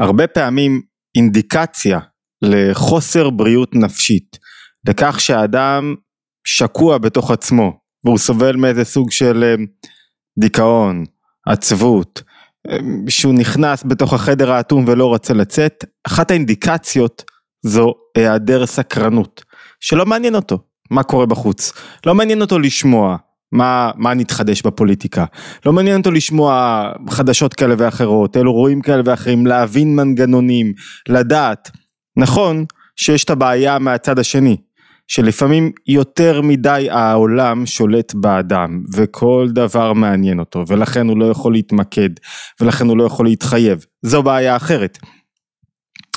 הרבה פעמים אינדיקציה לחוסר בריאות נפשית, לכך שהאדם שקוע בתוך עצמו והוא סובל מאיזה סוג של אה, דיכאון, עצבות, אה, שהוא נכנס בתוך החדר האטום ולא רוצה לצאת, אחת האינדיקציות זו היעדר סקרנות, שלא מעניין אותו מה קורה בחוץ, לא מעניין אותו לשמוע מה, מה נתחדש בפוליטיקה, לא מעניין אותו לשמוע חדשות כאלה ואחרות, אלו רואים כאלה ואחרים, להבין מנגנונים, לדעת, נכון שיש את הבעיה מהצד השני, שלפעמים יותר מדי העולם שולט באדם וכל דבר מעניין אותו ולכן הוא לא יכול להתמקד ולכן הוא לא יכול להתחייב, זו בעיה אחרת.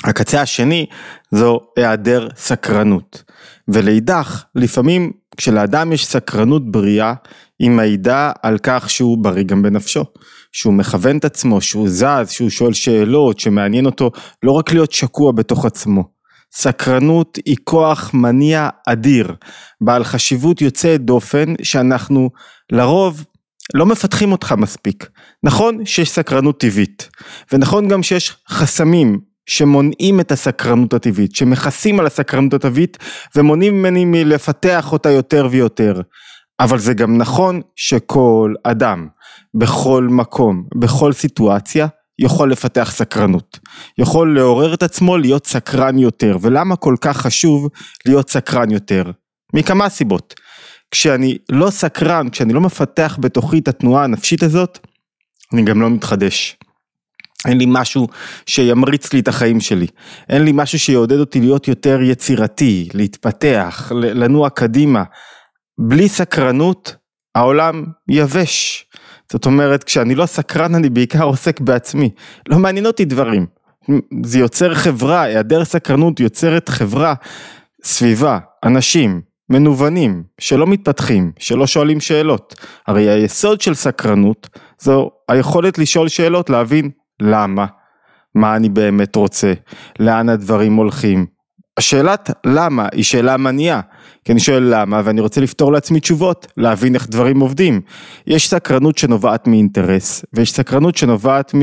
הקצה השני זו היעדר סקרנות. ולאידך לפעמים כשלאדם יש סקרנות בריאה היא מעידה על כך שהוא בריא גם בנפשו, שהוא מכוון את עצמו, שהוא זז, שהוא שואל שאלות, שמעניין אותו לא רק להיות שקוע בתוך עצמו. סקרנות היא כוח מניע אדיר, בעל חשיבות יוצאת דופן שאנחנו לרוב לא מפתחים אותך מספיק. נכון שיש סקרנות טבעית, ונכון גם שיש חסמים שמונעים את הסקרנות הטבעית, שמכסים על הסקרנות הטבעית ומונעים ממני מלפתח אותה יותר ויותר. אבל זה גם נכון שכל אדם, בכל מקום, בכל סיטואציה, יכול לפתח סקרנות, יכול לעורר את עצמו להיות סקרן יותר, ולמה כל כך חשוב להיות סקרן יותר? מכמה סיבות. כשאני לא סקרן, כשאני לא מפתח בתוכי את התנועה הנפשית הזאת, אני גם לא מתחדש. אין לי משהו שימריץ לי את החיים שלי, אין לי משהו שיעודד אותי להיות יותר יצירתי, להתפתח, לנוע קדימה. בלי סקרנות העולם יבש. זאת אומרת כשאני לא סקרן אני בעיקר עוסק בעצמי, לא מעניין אותי דברים. זה יוצר חברה, היעדר סקרנות יוצרת חברה, סביבה, אנשים, מנוונים, שלא מתפתחים, שלא שואלים שאלות. הרי היסוד של סקרנות זו היכולת לשאול שאלות, להבין למה, מה אני באמת רוצה, לאן הדברים הולכים. השאלת למה היא שאלה מניעה, כי אני שואל למה ואני רוצה לפתור לעצמי תשובות, להבין איך דברים עובדים. יש סקרנות שנובעת מאינטרס, ויש סקרנות שנובעת מ...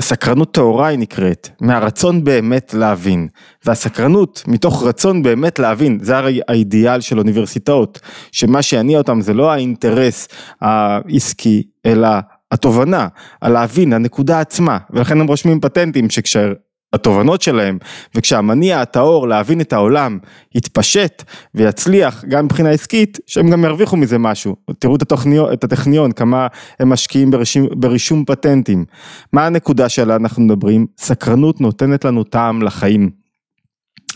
סקרנות טהורה היא נקראת, מהרצון באמת להבין, והסקרנות מתוך רצון באמת להבין, זה הרי האידיאל של אוניברסיטאות, שמה שיניע אותם זה לא האינטרס העסקי, אלא התובנה, הלהבין, הנקודה עצמה, ולכן הם רושמים פטנטים שכשהתובנות שלהם וכשהמניע הטהור להבין את העולם יתפשט ויצליח גם מבחינה עסקית שהם גם ירוויחו מזה משהו. תראו את, התוכניון, את הטכניון כמה הם משקיעים ברישום, ברישום פטנטים. מה הנקודה שעליה אנחנו מדברים? סקרנות נותנת לנו טעם לחיים.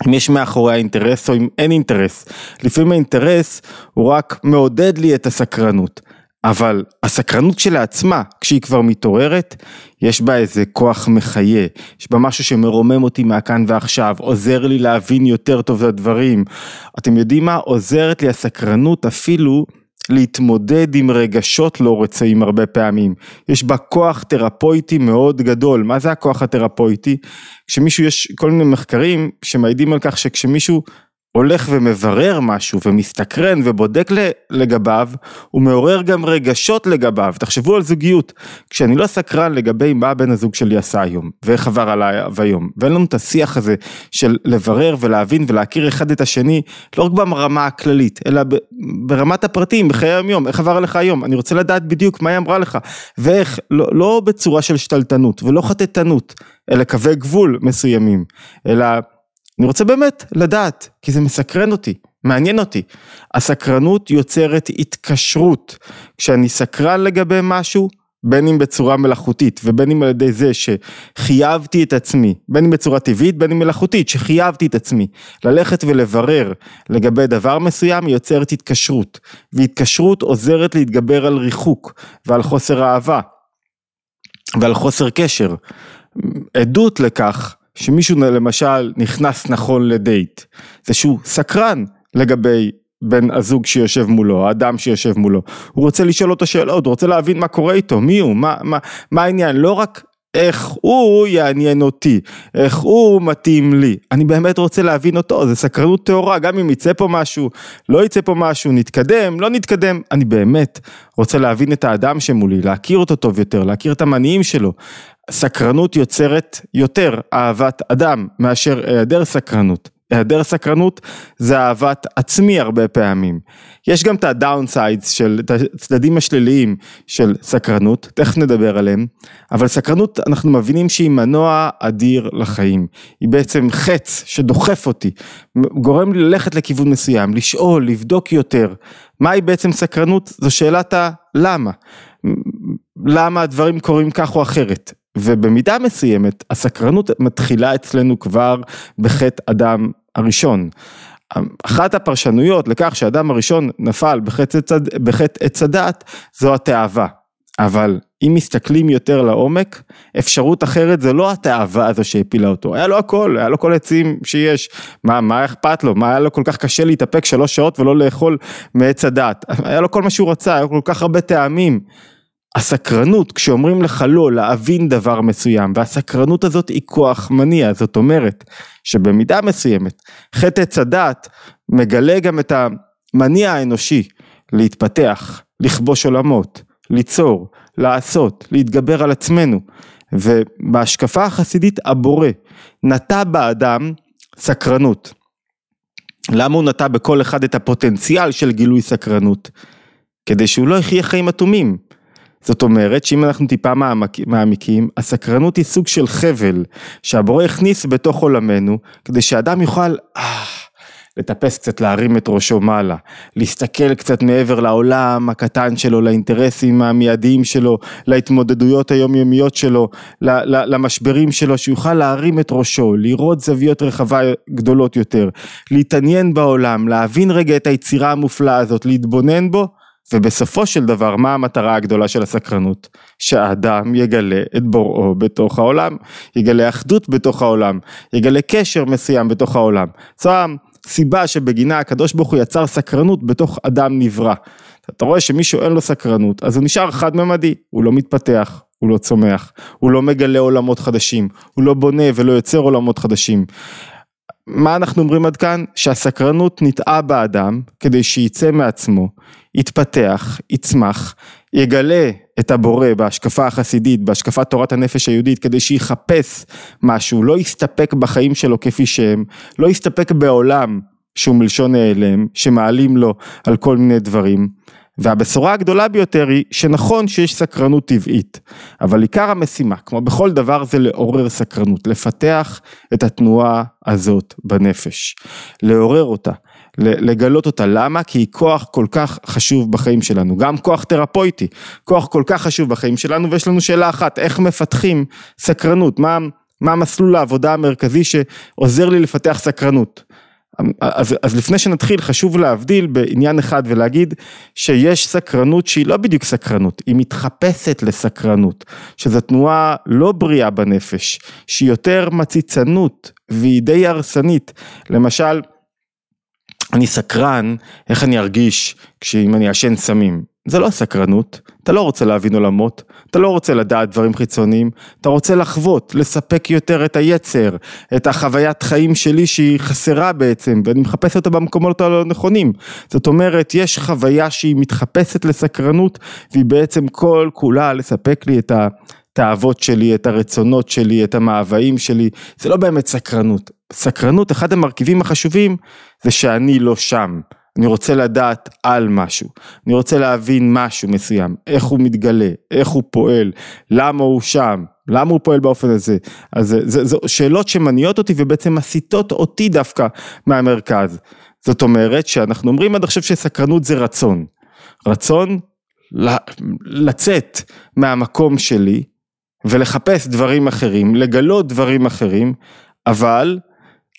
אם יש מאחורי האינטרס או אם אין אינטרס. לפעמים האינטרס הוא רק מעודד לי את הסקרנות אבל הסקרנות שלעצמה, כשהיא כבר מתעוררת, יש בה איזה כוח מחיה, יש בה משהו שמרומם אותי מהכאן ועכשיו, עוזר לי להבין יותר טוב את הדברים. אתם יודעים מה? עוזרת לי הסקרנות אפילו להתמודד עם רגשות לא רצויים הרבה פעמים. יש בה כוח תרפויטי מאוד גדול. מה זה הכוח התרפויטי? כשמישהו, יש כל מיני מחקרים שמעידים על כך שכשמישהו הולך ומברר משהו ומסתקרן ובודק לגביו, הוא מעורר גם רגשות לגביו, תחשבו על זוגיות, כשאני לא סקרן לגבי מה בן הזוג שלי עשה היום, ואיך עבר עליי היום, ואין לנו את השיח הזה של לברר ולהבין ולהכיר אחד את השני, לא רק ברמה הכללית, אלא ברמת הפרטים, בחיי היום יום, איך עבר עליך היום, אני רוצה לדעת בדיוק מה היא אמרה לך, ואיך, לא, לא בצורה של שתלטנות ולא חטטנות, אלא קווי גבול מסוימים, אלא אני רוצה באמת לדעת, כי זה מסקרן אותי, מעניין אותי. הסקרנות יוצרת התקשרות. כשאני סקרן לגבי משהו, בין אם בצורה מלאכותית ובין אם על ידי זה שחייבתי את עצמי, בין אם בצורה טבעית בין אם מלאכותית, שחייבתי את עצמי ללכת ולברר לגבי דבר מסוים, היא יוצרת התקשרות, והתקשרות עוזרת להתגבר על ריחוק ועל חוסר אהבה ועל חוסר קשר. עדות לכך שמישהו למשל נכנס נכון לדייט, זה שהוא סקרן לגבי בן הזוג שיושב מולו, האדם שיושב מולו, הוא רוצה לשאול אותו שאלות, הוא רוצה להבין מה קורה איתו, מי הוא, מה, מה, מה העניין, לא רק איך הוא יעניין אותי, איך הוא מתאים לי, אני באמת רוצה להבין אותו, זה סקרנות טהורה, גם אם יצא פה משהו, לא יצא פה משהו, נתקדם, לא נתקדם, אני באמת רוצה להבין את האדם שמולי, להכיר אותו טוב יותר, להכיר את המניעים שלו, סקרנות יוצרת יותר אהבת אדם מאשר היעדר סקרנות. היעדר סקרנות זה אהבת עצמי הרבה פעמים. יש גם את הדאונסיידס של, את הצדדים השליליים של סקרנות, תכף נדבר עליהם, אבל סקרנות אנחנו מבינים שהיא מנוע אדיר לחיים. היא בעצם חץ שדוחף אותי, גורם לי ללכת לכיוון מסוים, לשאול, לבדוק יותר. מהי בעצם סקרנות? זו שאלת הלמה. למה הדברים קורים כך או אחרת. ובמידה מסוימת הסקרנות מתחילה אצלנו כבר בחטא אדם הראשון. אחת הפרשנויות לכך שהאדם הראשון נפל בחטא עץ הדת זו התאווה. אבל אם מסתכלים יותר לעומק, אפשרות אחרת זה לא התאווה הזו שהפילה אותו, היה לו הכל, היה לו כל עצים שיש, מה, מה אכפת לו, מה היה לו כל כך קשה להתאפק שלוש שעות ולא לאכול מעץ הדת, היה לו כל מה שהוא רצה, היה לו כל כך הרבה טעמים. הסקרנות, כשאומרים לך לא להבין דבר מסוים, והסקרנות הזאת היא כוח מניע, זאת אומרת שבמידה מסוימת חטא עץ הדת מגלה גם את המניע האנושי להתפתח, לכבוש עולמות, ליצור, לעשות, להתגבר על עצמנו, ובהשקפה החסידית הבורא נטע באדם סקרנות. למה הוא נטע בכל אחד את הפוטנציאל של גילוי סקרנות? כדי שהוא לא יחיה חיים אטומים. זאת אומרת שאם אנחנו טיפה מעמיקים, הסקרנות היא סוג של חבל שהבורא הכניס בתוך עולמנו כדי שאדם יוכל אה, לטפס קצת, להרים את ראשו מעלה, להסתכל קצת מעבר לעולם הקטן שלו, לאינטרסים המיידיים שלו, להתמודדויות היומיומיות שלו, למשברים שלו, שיוכל להרים את ראשו, לראות זוויות רחבה גדולות יותר, להתעניין בעולם, להבין רגע את היצירה המופלאה הזאת, להתבונן בו. ובסופו של דבר מה המטרה הגדולה של הסקרנות? שהאדם יגלה את בוראו בתוך העולם, יגלה אחדות בתוך העולם, יגלה קשר מסוים בתוך העולם. זו הסיבה שבגינה הקדוש ברוך הוא יצר סקרנות בתוך אדם נברא. אתה רואה שמישהו אין לו סקרנות, אז הוא נשאר חד ממדי, הוא לא מתפתח, הוא לא צומח, הוא לא מגלה עולמות חדשים, הוא לא בונה ולא יוצר עולמות חדשים. מה אנחנו אומרים עד כאן? שהסקרנות ניטעה באדם כדי שייצא מעצמו, יתפתח, יצמח, יגלה את הבורא בהשקפה החסידית, בהשקפת תורת הנפש היהודית, כדי שיחפש משהו, לא יסתפק בחיים שלו כפי שהם, לא יסתפק בעולם שהוא מלשון נעלם, שמעלים לו על כל מיני דברים. והבשורה הגדולה ביותר היא שנכון שיש סקרנות טבעית, אבל עיקר המשימה, כמו בכל דבר, זה לעורר סקרנות, לפתח את התנועה הזאת בנפש, לעורר אותה. לגלות אותה, למה? כי היא כוח כל כך חשוב בחיים שלנו, גם כוח תרפויטי, כוח כל כך חשוב בחיים שלנו ויש לנו שאלה אחת, איך מפתחים סקרנות, מה, מה מסלול העבודה המרכזי שעוזר לי לפתח סקרנות. אז, אז לפני שנתחיל חשוב להבדיל בעניין אחד ולהגיד שיש סקרנות שהיא לא בדיוק סקרנות, היא מתחפשת לסקרנות, שזו תנועה לא בריאה בנפש, שהיא יותר מציצנות והיא די הרסנית, למשל אני סקרן איך אני ארגיש כשאם אני אעשן סמים, זה לא סקרנות, אתה לא רוצה להבין עולמות, אתה לא רוצה לדעת דברים חיצוניים, אתה רוצה לחוות, לספק יותר את היצר, את החוויית חיים שלי שהיא חסרה בעצם, ואני מחפש אותה במקומות הלא נכונים. זאת אומרת, יש חוויה שהיא מתחפשת לסקרנות, והיא בעצם כל כולה לספק לי את ה... האהבות שלי, את הרצונות שלי, את המאוויים שלי, זה לא באמת סקרנות. סקרנות, אחד המרכיבים החשובים זה שאני לא שם. אני רוצה לדעת על משהו, אני רוצה להבין משהו מסוים, איך הוא מתגלה, איך הוא פועל, למה הוא שם, למה הוא פועל באופן הזה, אז זה, זה, זה שאלות שמניעות אותי ובעצם מסיטות אותי דווקא מהמרכז. זאת אומרת שאנחנו אומרים עד עכשיו שסקרנות זה רצון, רצון לצאת מהמקום שלי ולחפש דברים אחרים, לגלות דברים אחרים, אבל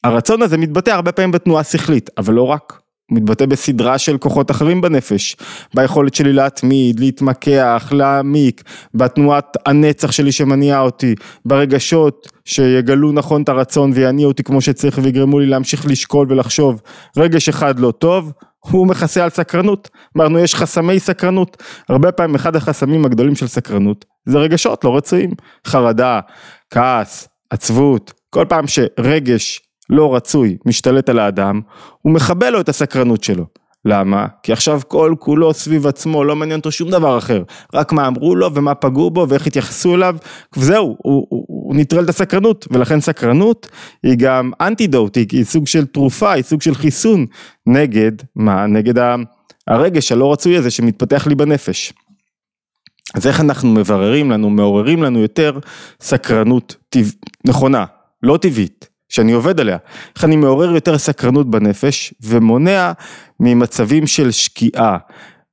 הרצון הזה מתבטא הרבה פעמים בתנועה שכלית, אבל לא רק. מתבטא בסדרה של כוחות אחרים בנפש, ביכולת שלי להתמיד, להתמקח, להעמיק, בתנועת הנצח שלי שמניעה אותי, ברגשות שיגלו נכון את הרצון ויניעו אותי כמו שצריך ויגרמו לי להמשיך לשקול ולחשוב. רגש אחד לא טוב, הוא מכסה על סקרנות. אמרנו יש חסמי סקרנות. הרבה פעמים אחד החסמים הגדולים של סקרנות זה רגשות לא רצויים. חרדה, כעס, עצבות, כל פעם שרגש לא רצוי משתלט על האדם, הוא מכבה לו את הסקרנות שלו. למה? כי עכשיו כל כולו סביב עצמו, לא מעניין אותו שום דבר אחר, רק מה אמרו לו ומה פגעו בו ואיך התייחסו אליו, וזהו, הוא, הוא, הוא נטרל את הסקרנות, ולכן סקרנות היא גם אנטידוט, היא, היא סוג של תרופה, היא סוג של חיסון נגד, מה? נגד הרגש הלא רצוי הזה שמתפתח לי בנפש. אז איך אנחנו מבררים לנו, מעוררים לנו יותר סקרנות טבע, נכונה, לא טבעית. שאני עובד עליה, איך אני מעורר יותר סקרנות בנפש ומונע ממצבים של שקיעה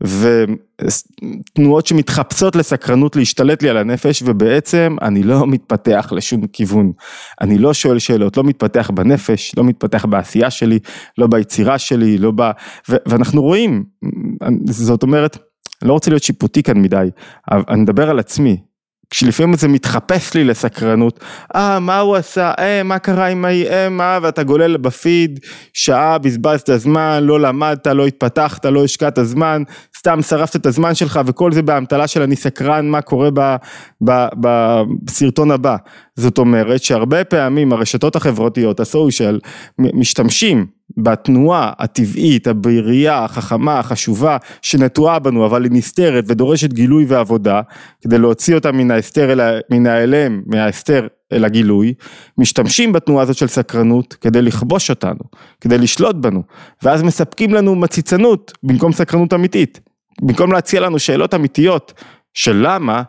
ותנועות שמתחפשות לסקרנות להשתלט לי על הנפש ובעצם אני לא מתפתח לשום כיוון, אני לא שואל שאלות, לא מתפתח בנפש, לא מתפתח בעשייה שלי, לא ביצירה שלי, לא ב... ו- ואנחנו רואים, זאת אומרת, אני לא רוצה להיות שיפוטי כאן מדי, אני מדבר על עצמי, כשלפעמים זה מתחפש לי לסקרנות, אה מה הוא עשה, אה מה קרה עם ההיא, אה מה, ואתה גולל בפיד, שעה בזבזת זמן, לא למדת, לא התפתחת, לא השקעת זמן, סתם שרפת את הזמן שלך וכל זה באמתלה של אני סקרן מה קורה ב, ב, בסרטון הבא. זאת אומרת שהרבה פעמים הרשתות החברתיות, הסושיאל, משתמשים בתנועה הטבעית, הבריאה, החכמה, החשובה, שנטועה בנו, אבל היא נסתרת ודורשת גילוי ועבודה, כדי להוציא אותה מן ההסתר, אל, מן ההיעלם, מההסתר אל הגילוי, משתמשים בתנועה הזאת של סקרנות כדי לכבוש אותנו, כדי לשלוט בנו, ואז מספקים לנו מציצנות במקום סקרנות אמיתית, במקום להציע לנו שאלות אמיתיות של למה,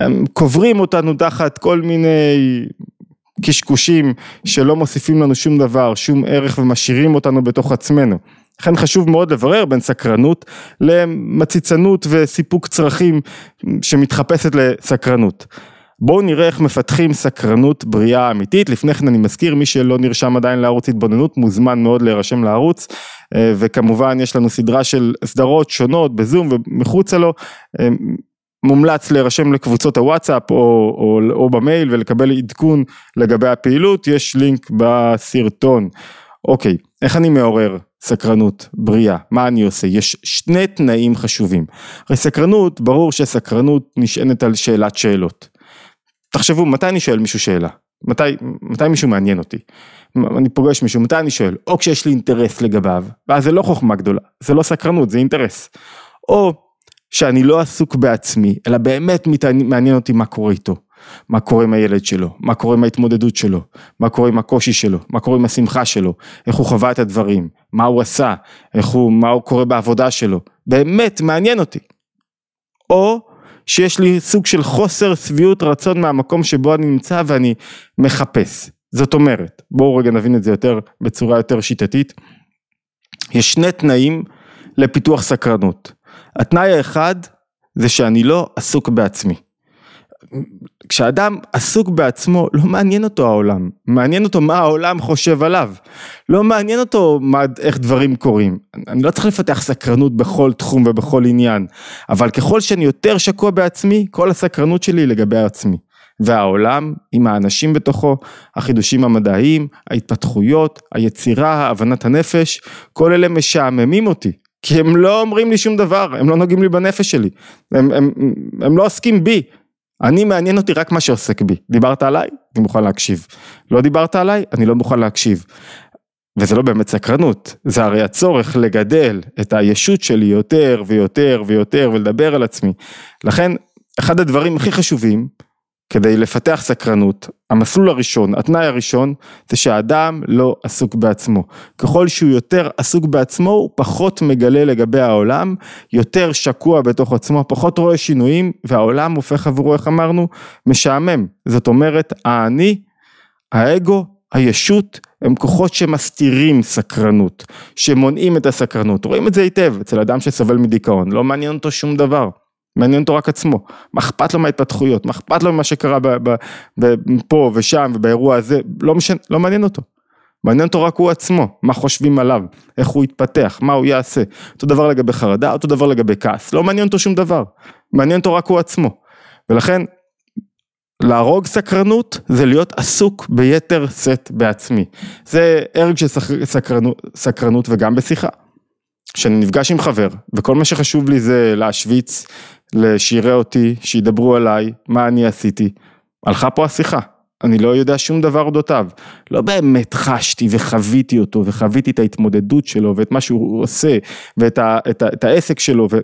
הם קוברים אותנו תחת כל מיני קשקושים שלא מוסיפים לנו שום דבר, שום ערך ומשאירים אותנו בתוך עצמנו. לכן חשוב מאוד לברר בין סקרנות למציצנות וסיפוק צרכים שמתחפשת לסקרנות. בואו נראה איך מפתחים סקרנות בריאה אמיתית, לפני כן אני מזכיר מי שלא נרשם עדיין לערוץ התבוננות מוזמן מאוד להירשם לערוץ אה, וכמובן יש לנו סדרה של סדרות שונות בזום ומחוצה לו אה, מומלץ להירשם לקבוצות הוואטסאפ או, או, או במייל ולקבל עדכון לגבי הפעילות, יש לינק בסרטון. אוקיי, איך אני מעורר סקרנות בריאה? מה אני עושה? יש שני תנאים חשובים. הרי סקרנות, ברור שסקרנות נשענת על שאלת שאלות. תחשבו, מתי אני שואל מישהו שאלה? מתי, מתי מישהו מעניין אותי? אני פוגש מישהו, מתי אני שואל? או כשיש לי אינטרס לגביו, ואז זה לא חוכמה גדולה, זה לא סקרנות, זה אינטרס. או שאני לא עסוק בעצמי, אלא באמת מעניין אותי מה קורה איתו. מה קורה עם הילד שלו, מה קורה עם ההתמודדות שלו, מה קורה עם הקושי שלו, מה קורה עם השמחה שלו, איך הוא חווה את הדברים, מה הוא עשה, איך הוא, מה הוא קורה בעבודה שלו, באמת מעניין אותי. או שיש לי סוג של חוסר שביעות רצון מהמקום שבו אני נמצא ואני מחפש. זאת אומרת, בואו רגע נבין את זה יותר, בצורה יותר שיטתית. יש שני תנאים לפיתוח סקרנות. התנאי האחד זה שאני לא עסוק בעצמי. כשאדם עסוק בעצמו, לא מעניין אותו העולם, מעניין אותו מה העולם חושב עליו, לא מעניין אותו מה, איך דברים קורים. אני לא צריך לפתח סקרנות בכל תחום ובכל עניין, אבל ככל שאני יותר שקוע בעצמי, כל הסקרנות שלי היא לגבי עצמי. והעולם עם האנשים בתוכו, החידושים המדעיים, ההתפתחויות, היצירה, הבנת הנפש, כל אלה משעממים אותי, כי הם לא אומרים לי שום דבר, הם לא נוגעים לי בנפש שלי, הם, הם, הם, הם לא עוסקים בי, אני מעניין אותי רק מה שעוסק בי, דיברת עליי, אני מוכן להקשיב, לא דיברת עליי, אני לא מוכן להקשיב. וזה לא באמת סקרנות, זה הרי הצורך לגדל את הישות שלי יותר ויותר ויותר ולדבר על עצמי. לכן, אחד הדברים הכי חשובים כדי לפתח סקרנות, המסלול הראשון, התנאי הראשון, זה שהאדם לא עסוק בעצמו. ככל שהוא יותר עסוק בעצמו, הוא פחות מגלה לגבי העולם, יותר שקוע בתוך עצמו, פחות רואה שינויים, והעולם הופך עבורו, איך אמרנו, משעמם. זאת אומרת, האני, האגו, הישות, הם כוחות שמסתירים סקרנות, שמונעים את הסקרנות. רואים את זה היטב אצל אדם שסובל מדיכאון, לא מעניין אותו שום דבר. מעניין אותו רק עצמו, מה אכפת לו מההתפתחויות, מה אכפת לו ממה שקרה ב, ב, ב, פה ושם ובאירוע הזה, לא משנה, לא מעניין אותו. מעניין אותו רק הוא עצמו, מה חושבים עליו, איך הוא יתפתח, מה הוא יעשה. אותו דבר לגבי חרדה, אותו דבר לגבי כעס, לא מעניין אותו שום דבר, מעניין אותו רק הוא עצמו. ולכן, להרוג סקרנות זה להיות עסוק ביתר שאת בעצמי. זה הרג של סקרנות, סקרנות וגם בשיחה. כשאני נפגש עם חבר, וכל מה שחשוב לי זה להשוויץ, שיראה אותי, שידברו עליי, מה אני עשיתי. הלכה פה השיחה. אני לא יודע שום דבר אודותיו. לא באמת חשתי וחוויתי אותו וחוויתי את ההתמודדות שלו ואת מה שהוא עושה ואת ה, את ה, את העסק שלו ולא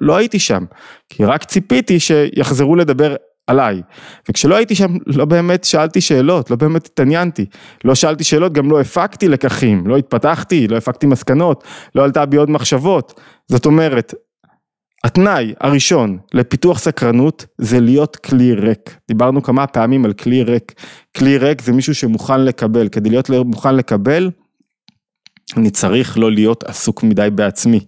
לא הייתי שם. כי רק ציפיתי שיחזרו לדבר עליי. וכשלא הייתי שם לא באמת שאלתי שאלות, לא באמת התעניינתי. לא שאלתי שאלות, גם לא הפקתי לקחים, לא התפתחתי, לא הפקתי מסקנות, לא עלתה בי עוד מחשבות. זאת אומרת, התנאי הראשון לפיתוח סקרנות זה להיות כלי ריק. דיברנו כמה פעמים על כלי ריק. כלי ריק זה מישהו שמוכן לקבל. כדי להיות מוכן לקבל, אני צריך לא להיות עסוק מדי בעצמי.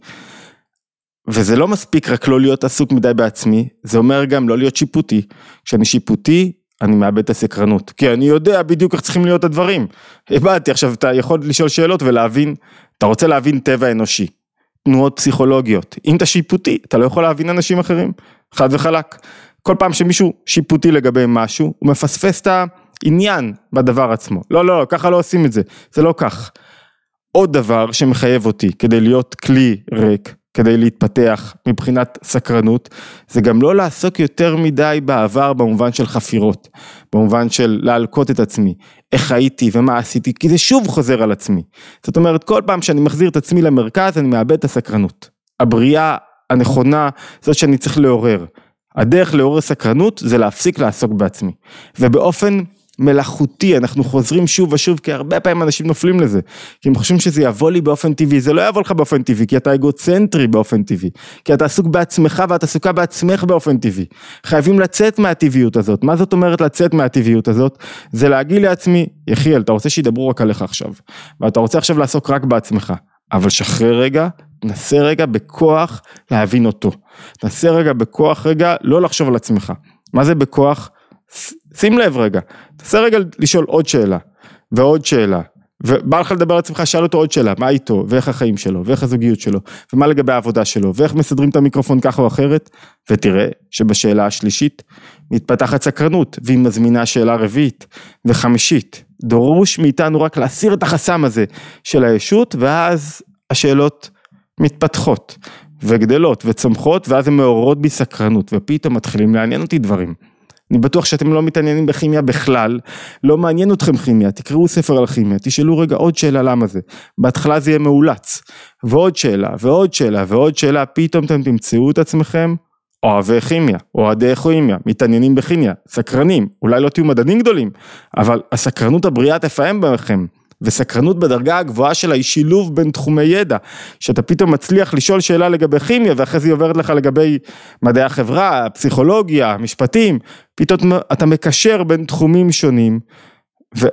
וזה לא מספיק רק לא להיות עסוק מדי בעצמי, זה אומר גם לא להיות שיפוטי. כשאני שיפוטי, אני מאבד את הסקרנות. כי אני יודע בדיוק איך צריכים להיות הדברים. הבנתי, עכשיו אתה יכול לשאול שאלות ולהבין, אתה רוצה להבין טבע אנושי. תנועות פסיכולוגיות. אם אתה שיפוטי, אתה לא יכול להבין אנשים אחרים, חד וחלק. כל פעם שמישהו שיפוטי לגבי משהו, הוא מפספס את העניין בדבר עצמו. לא, לא, לא, ככה לא עושים את זה, זה לא כך. עוד דבר שמחייב אותי כדי להיות כלי ריק, כדי להתפתח מבחינת סקרנות, זה גם לא לעסוק יותר מדי בעבר במובן של חפירות, במובן של להלקות את עצמי, איך הייתי ומה עשיתי, כי זה שוב חוזר על עצמי. זאת אומרת, כל פעם שאני מחזיר את עצמי למרכז, אני מאבד את הסקרנות. הבריאה הנכונה, זאת שאני צריך לעורר. הדרך לעורר סקרנות זה להפסיק לעסוק בעצמי. ובאופן מלאכותי, אנחנו חוזרים שוב ושוב, כי הרבה פעמים אנשים נופלים לזה, כי הם חושבים שזה יבוא לי באופן טבעי, זה לא יבוא לך באופן טבעי, כי אתה אגוצנטרי באופן טבעי, כי אתה עסוק בעצמך ואת עסוקה בעצמך באופן טבעי. חייבים לצאת מהטבעיות הזאת, מה זאת אומרת לצאת מהטבעיות הזאת? זה להגיד לעצמי, יחיאל, אתה רוצה שידברו רק עליך עכשיו, ואתה רוצה עכשיו לעסוק רק בעצמך, אבל שחרר רגע, נסה רגע בכוח להבין אותו, נסה רגע בכוח רגע לא לחשוב על עצמך. מה זה בכוח? שים לב רגע, תעשה רגע לשאול עוד שאלה, ועוד שאלה, ובא לך לדבר על עצמך, שאל אותו עוד שאלה, מה איתו, ואיך החיים שלו, ואיך הזוגיות שלו, ומה לגבי העבודה שלו, ואיך מסדרים את המיקרופון ככה או אחרת, ותראה שבשאלה השלישית מתפתחת סקרנות, והיא מזמינה שאלה רביעית וחמישית. דרוש מאיתנו רק להסיר את החסם הזה של הישות, ואז השאלות מתפתחות, וגדלות, וצומחות, ואז הן מעוררות בי סקרנות, ופתאום מתחילים לעניין אותי דברים. אני בטוח שאתם לא מתעניינים בכימיה בכלל, לא מעניין אתכם כימיה, תקראו ספר על כימיה, תשאלו רגע עוד שאלה למה זה, בהתחלה זה יהיה מאולץ, ועוד שאלה, ועוד שאלה, ועוד שאלה, פתאום אתם תמצאו את עצמכם אוהבי כימיה, אוהדי כימיה, מתעניינים בכימיה, סקרנים, אולי לא תהיו מדענים גדולים, אבל הסקרנות הבריאה תפעם בכם. וסקרנות בדרגה הגבוהה שלה היא שילוב בין תחומי ידע, שאתה פתאום מצליח לשאול שאלה לגבי כימיה ואחרי זה היא עוברת לך לגבי מדעי החברה, פסיכולוגיה, משפטים, פתאום אתה מקשר בין תחומים שונים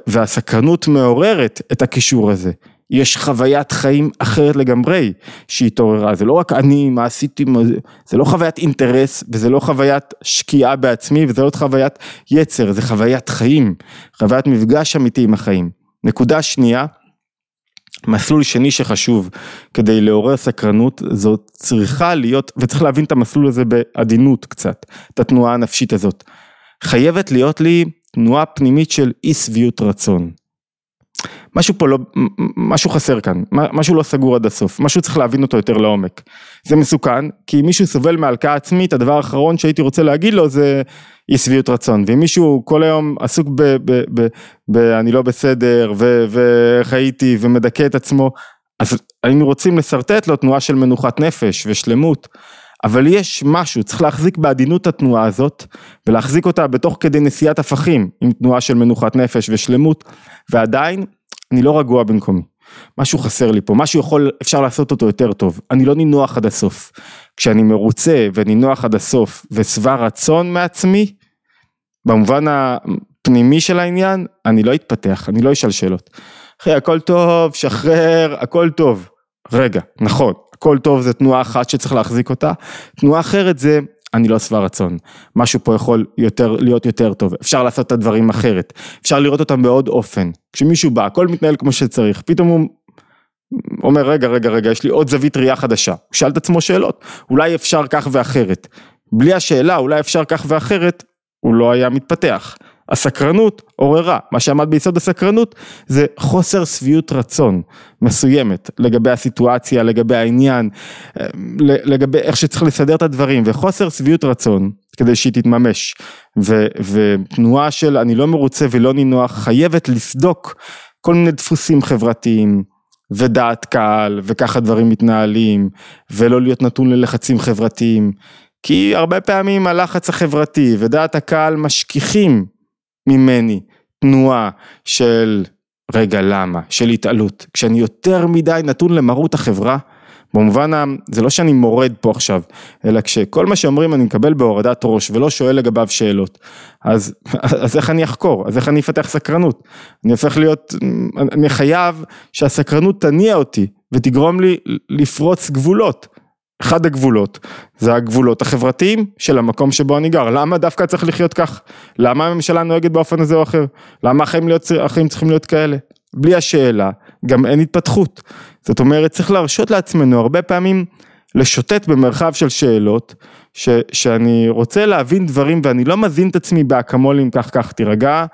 והסקרנות מעוררת את הקישור הזה. יש חוויית חיים אחרת לגמרי שהתעוררה, זה לא רק אני, מה עשיתי, זה לא חוויית אינטרס וזה לא חוויית שקיעה בעצמי וזה לא חוויית יצר, זה חוויית חיים, חוויית מפגש אמיתי עם החיים. נקודה שנייה, מסלול שני שחשוב כדי לעורר סקרנות, זאת צריכה להיות, וצריך להבין את המסלול הזה בעדינות קצת, את התנועה הנפשית הזאת. חייבת להיות לי תנועה פנימית של אי שביעות רצון. משהו פה לא, משהו חסר כאן, משהו לא סגור עד הסוף, משהו צריך להבין אותו יותר לעומק. זה מסוכן, כי אם מישהו סובל מהלקאה עצמית, הדבר האחרון שהייתי רוצה להגיד לו זה אי שביעות רצון, ואם מישהו כל היום עסוק ב, ב, ב, ב אני לא בסדר, ואיך הייתי, ומדכא את עצמו, אז היינו רוצים לשרטט לו תנועה של מנוחת נפש ושלמות. אבל יש משהו, צריך להחזיק בעדינות התנועה הזאת, ולהחזיק אותה בתוך כדי נשיאת הפכים, עם תנועה של מנוחת נפש ושלמות, ועדיין, אני לא רגוע במקומי. משהו חסר לי פה, משהו יכול, אפשר לעשות אותו יותר טוב. אני לא נינוח עד הסוף. כשאני מרוצה ונינוח עד הסוף ושבע רצון מעצמי, במובן הפנימי של העניין, אני לא אתפתח, אני לא אשאל שאלות. אחי, הכל טוב, שחרר, הכל טוב. רגע, נכון, הכל טוב זה תנועה אחת שצריך להחזיק אותה, תנועה אחרת זה אני לא שבע רצון, משהו פה יכול יותר, להיות יותר טוב, אפשר לעשות את הדברים אחרת, אפשר לראות אותם בעוד אופן, כשמישהו בא, הכל מתנהל כמו שצריך, פתאום הוא אומר רגע רגע רגע יש לי עוד זווית ראייה חדשה, הוא שאל את עצמו שאלות, אולי אפשר כך ואחרת, בלי השאלה אולי אפשר כך ואחרת, הוא לא היה מתפתח. הסקרנות עוררה, מה שעמד ביסוד הסקרנות זה חוסר שביעות רצון מסוימת לגבי הסיטואציה, לגבי העניין, לגבי איך שצריך לסדר את הדברים וחוסר שביעות רצון כדי שהיא תתממש. ו, ותנועה של אני לא מרוצה ולא נינוח חייבת לסדוק כל מיני דפוסים חברתיים ודעת קהל וככה דברים מתנהלים ולא להיות נתון ללחצים חברתיים. כי הרבה פעמים הלחץ החברתי ודעת הקהל משכיחים ממני תנועה של רגע למה, של התעלות. כשאני יותר מדי נתון למרות החברה, במובן, זה לא שאני מורד פה עכשיו, אלא כשכל מה שאומרים אני מקבל בהורדת ראש ולא שואל לגביו שאלות, אז, אז איך אני אחקור? אז איך אני אפתח סקרנות? אני הופך להיות, אני חייב שהסקרנות תניע אותי ותגרום לי לפרוץ גבולות. אחד הגבולות זה הגבולות החברתיים של המקום שבו אני גר, למה דווקא צריך לחיות כך? למה הממשלה נוהגת באופן הזה או אחר? למה החיים, להיות, החיים צריכים להיות כאלה? בלי השאלה, גם אין התפתחות. זאת אומרת, צריך להרשות לעצמנו הרבה פעמים לשוטט במרחב של שאלות, ש, שאני רוצה להבין דברים ואני לא מזין את עצמי באקמולים כך כך תירגע,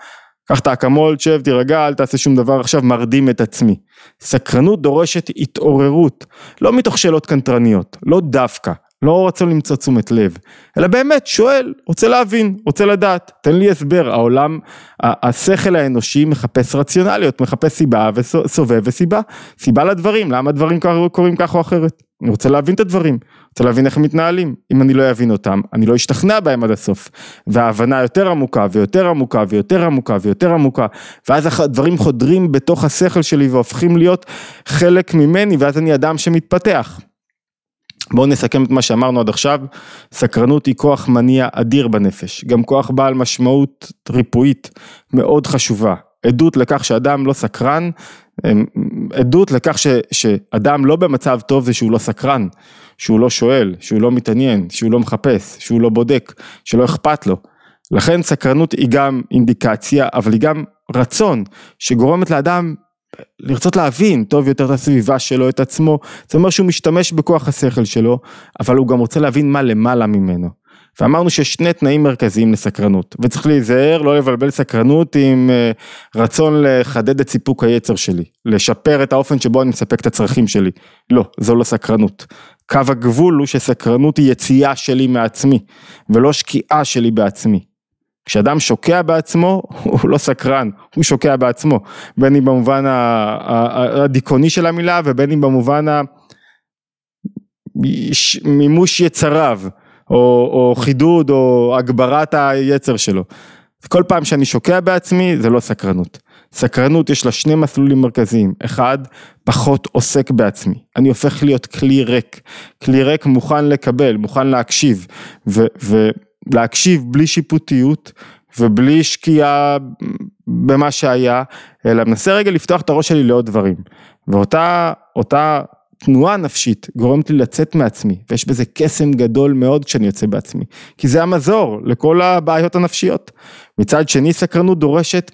קח את האקמול, תשב, תירגע, אל תעשה שום דבר עכשיו, מרדים את עצמי. סקרנות דורשת התעוררות, לא מתוך שאלות קנטרניות, לא דווקא, לא רצון למצוא תשומת לב, אלא באמת שואל, רוצה להבין, רוצה לדעת, תן לי הסבר, העולם, השכל האנושי מחפש רציונליות, מחפש סיבה וסובב וסיבה, סיבה לדברים, למה דברים קורים כך או אחרת, אני רוצה להבין את הדברים, רוצה להבין איך הם מתנהלים, אם אני לא אבין אותם, אני לא אשתכנע בהם עד הסוף, וההבנה יותר עמוקה ויותר עמוקה ויותר עמוקה ויותר עמוקה, ואז הדברים חודרים בתוך השכל שלי והופכים להיות חלק ממני, ואז אני אדם שמתפתח. בואו נסכם את מה שאמרנו עד עכשיו, סקרנות היא כוח מניע אדיר בנפש, גם כוח בעל משמעות ריפואית מאוד חשובה, עדות לכך שאדם לא סקרן, עדות לכך ש, שאדם לא במצב טוב זה שהוא לא סקרן, שהוא לא שואל, שהוא לא מתעניין, שהוא לא מחפש, שהוא לא בודק, שלא אכפת לו. לכן סקרנות היא גם אינדיקציה, אבל היא גם רצון שגורמת לאדם לרצות להבין טוב יותר את הסביבה שלו, את עצמו, זה אומר שהוא משתמש בכוח השכל שלו, אבל הוא גם רוצה להבין מה למעלה ממנו. ואמרנו שיש שני תנאים מרכזיים לסקרנות, וצריך להיזהר לא לבלבל סקרנות עם אה, רצון לחדד את סיפוק היצר שלי, לשפר את האופן שבו אני מספק את הצרכים שלי. לא, זו לא סקרנות. קו הגבול הוא שסקרנות היא יציאה שלי מעצמי, ולא שקיעה שלי בעצמי. כשאדם שוקע בעצמו, הוא לא סקרן, הוא שוקע בעצמו, בין אם במובן הדיכאוני של המילה ובין אם במובן מימוש יצריו, או, או חידוד או הגברת היצר שלו. כל פעם שאני שוקע בעצמי זה לא סקרנות. סקרנות יש לה שני מסלולים מרכזיים, אחד, פחות עוסק בעצמי, אני הופך להיות כלי ריק, כלי ריק מוכן לקבל, מוכן להקשיב, ו, ולהקשיב בלי שיפוטיות ובלי שקיעה במה שהיה, אלא מנסה רגע לפתוח את הראש שלי לעוד דברים, ואותה אותה תנועה נפשית גורמת לי לצאת מעצמי, ויש בזה קסם גדול מאוד כשאני יוצא בעצמי, כי זה המזור לכל הבעיות הנפשיות. מצד שני סקרנות דורשת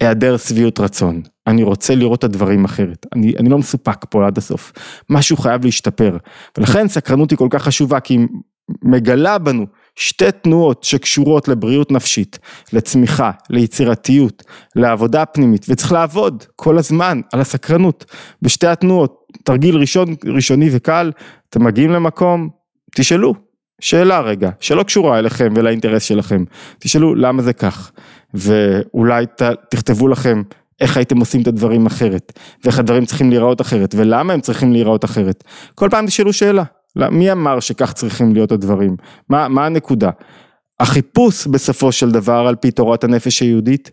היעדר שביעות רצון, אני רוצה לראות את הדברים אחרת, אני, אני לא מסופק פה עד הסוף, משהו חייב להשתפר, ולכן סקרנות היא כל כך חשובה, כי היא מגלה בנו שתי תנועות שקשורות לבריאות נפשית, לצמיחה, ליצירתיות, לעבודה פנימית, וצריך לעבוד כל הזמן על הסקרנות. בשתי התנועות, תרגיל ראשון, ראשוני וקל, אתם מגיעים למקום, תשאלו, שאלה רגע, שלא קשורה אליכם ולאינטרס שלכם, תשאלו למה זה כך, ואולי ת, תכתבו לכם איך הייתם עושים את הדברים אחרת, ואיך הדברים צריכים להיראות אחרת, ולמה הם צריכים להיראות אחרת, כל פעם תשאלו שאלה, מי אמר שכך צריכים להיות הדברים, מה, מה הנקודה, החיפוש בסופו של דבר על פי תורת הנפש היהודית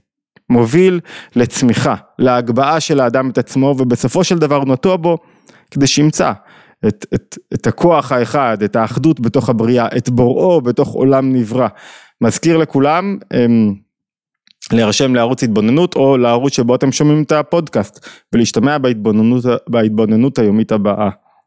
מוביל לצמיחה, להגבהה של האדם את עצמו ובסופו של דבר הוא נטוע בו כדי שימצא את, את, את הכוח האחד, את האחדות בתוך הבריאה, את בוראו בתוך עולם נברא. מזכיר לכולם הם, להירשם לערוץ התבוננות או לערוץ שבו אתם שומעים את הפודקאסט ולהשתמע בהתבוננות, בהתבוננות היומית הבאה.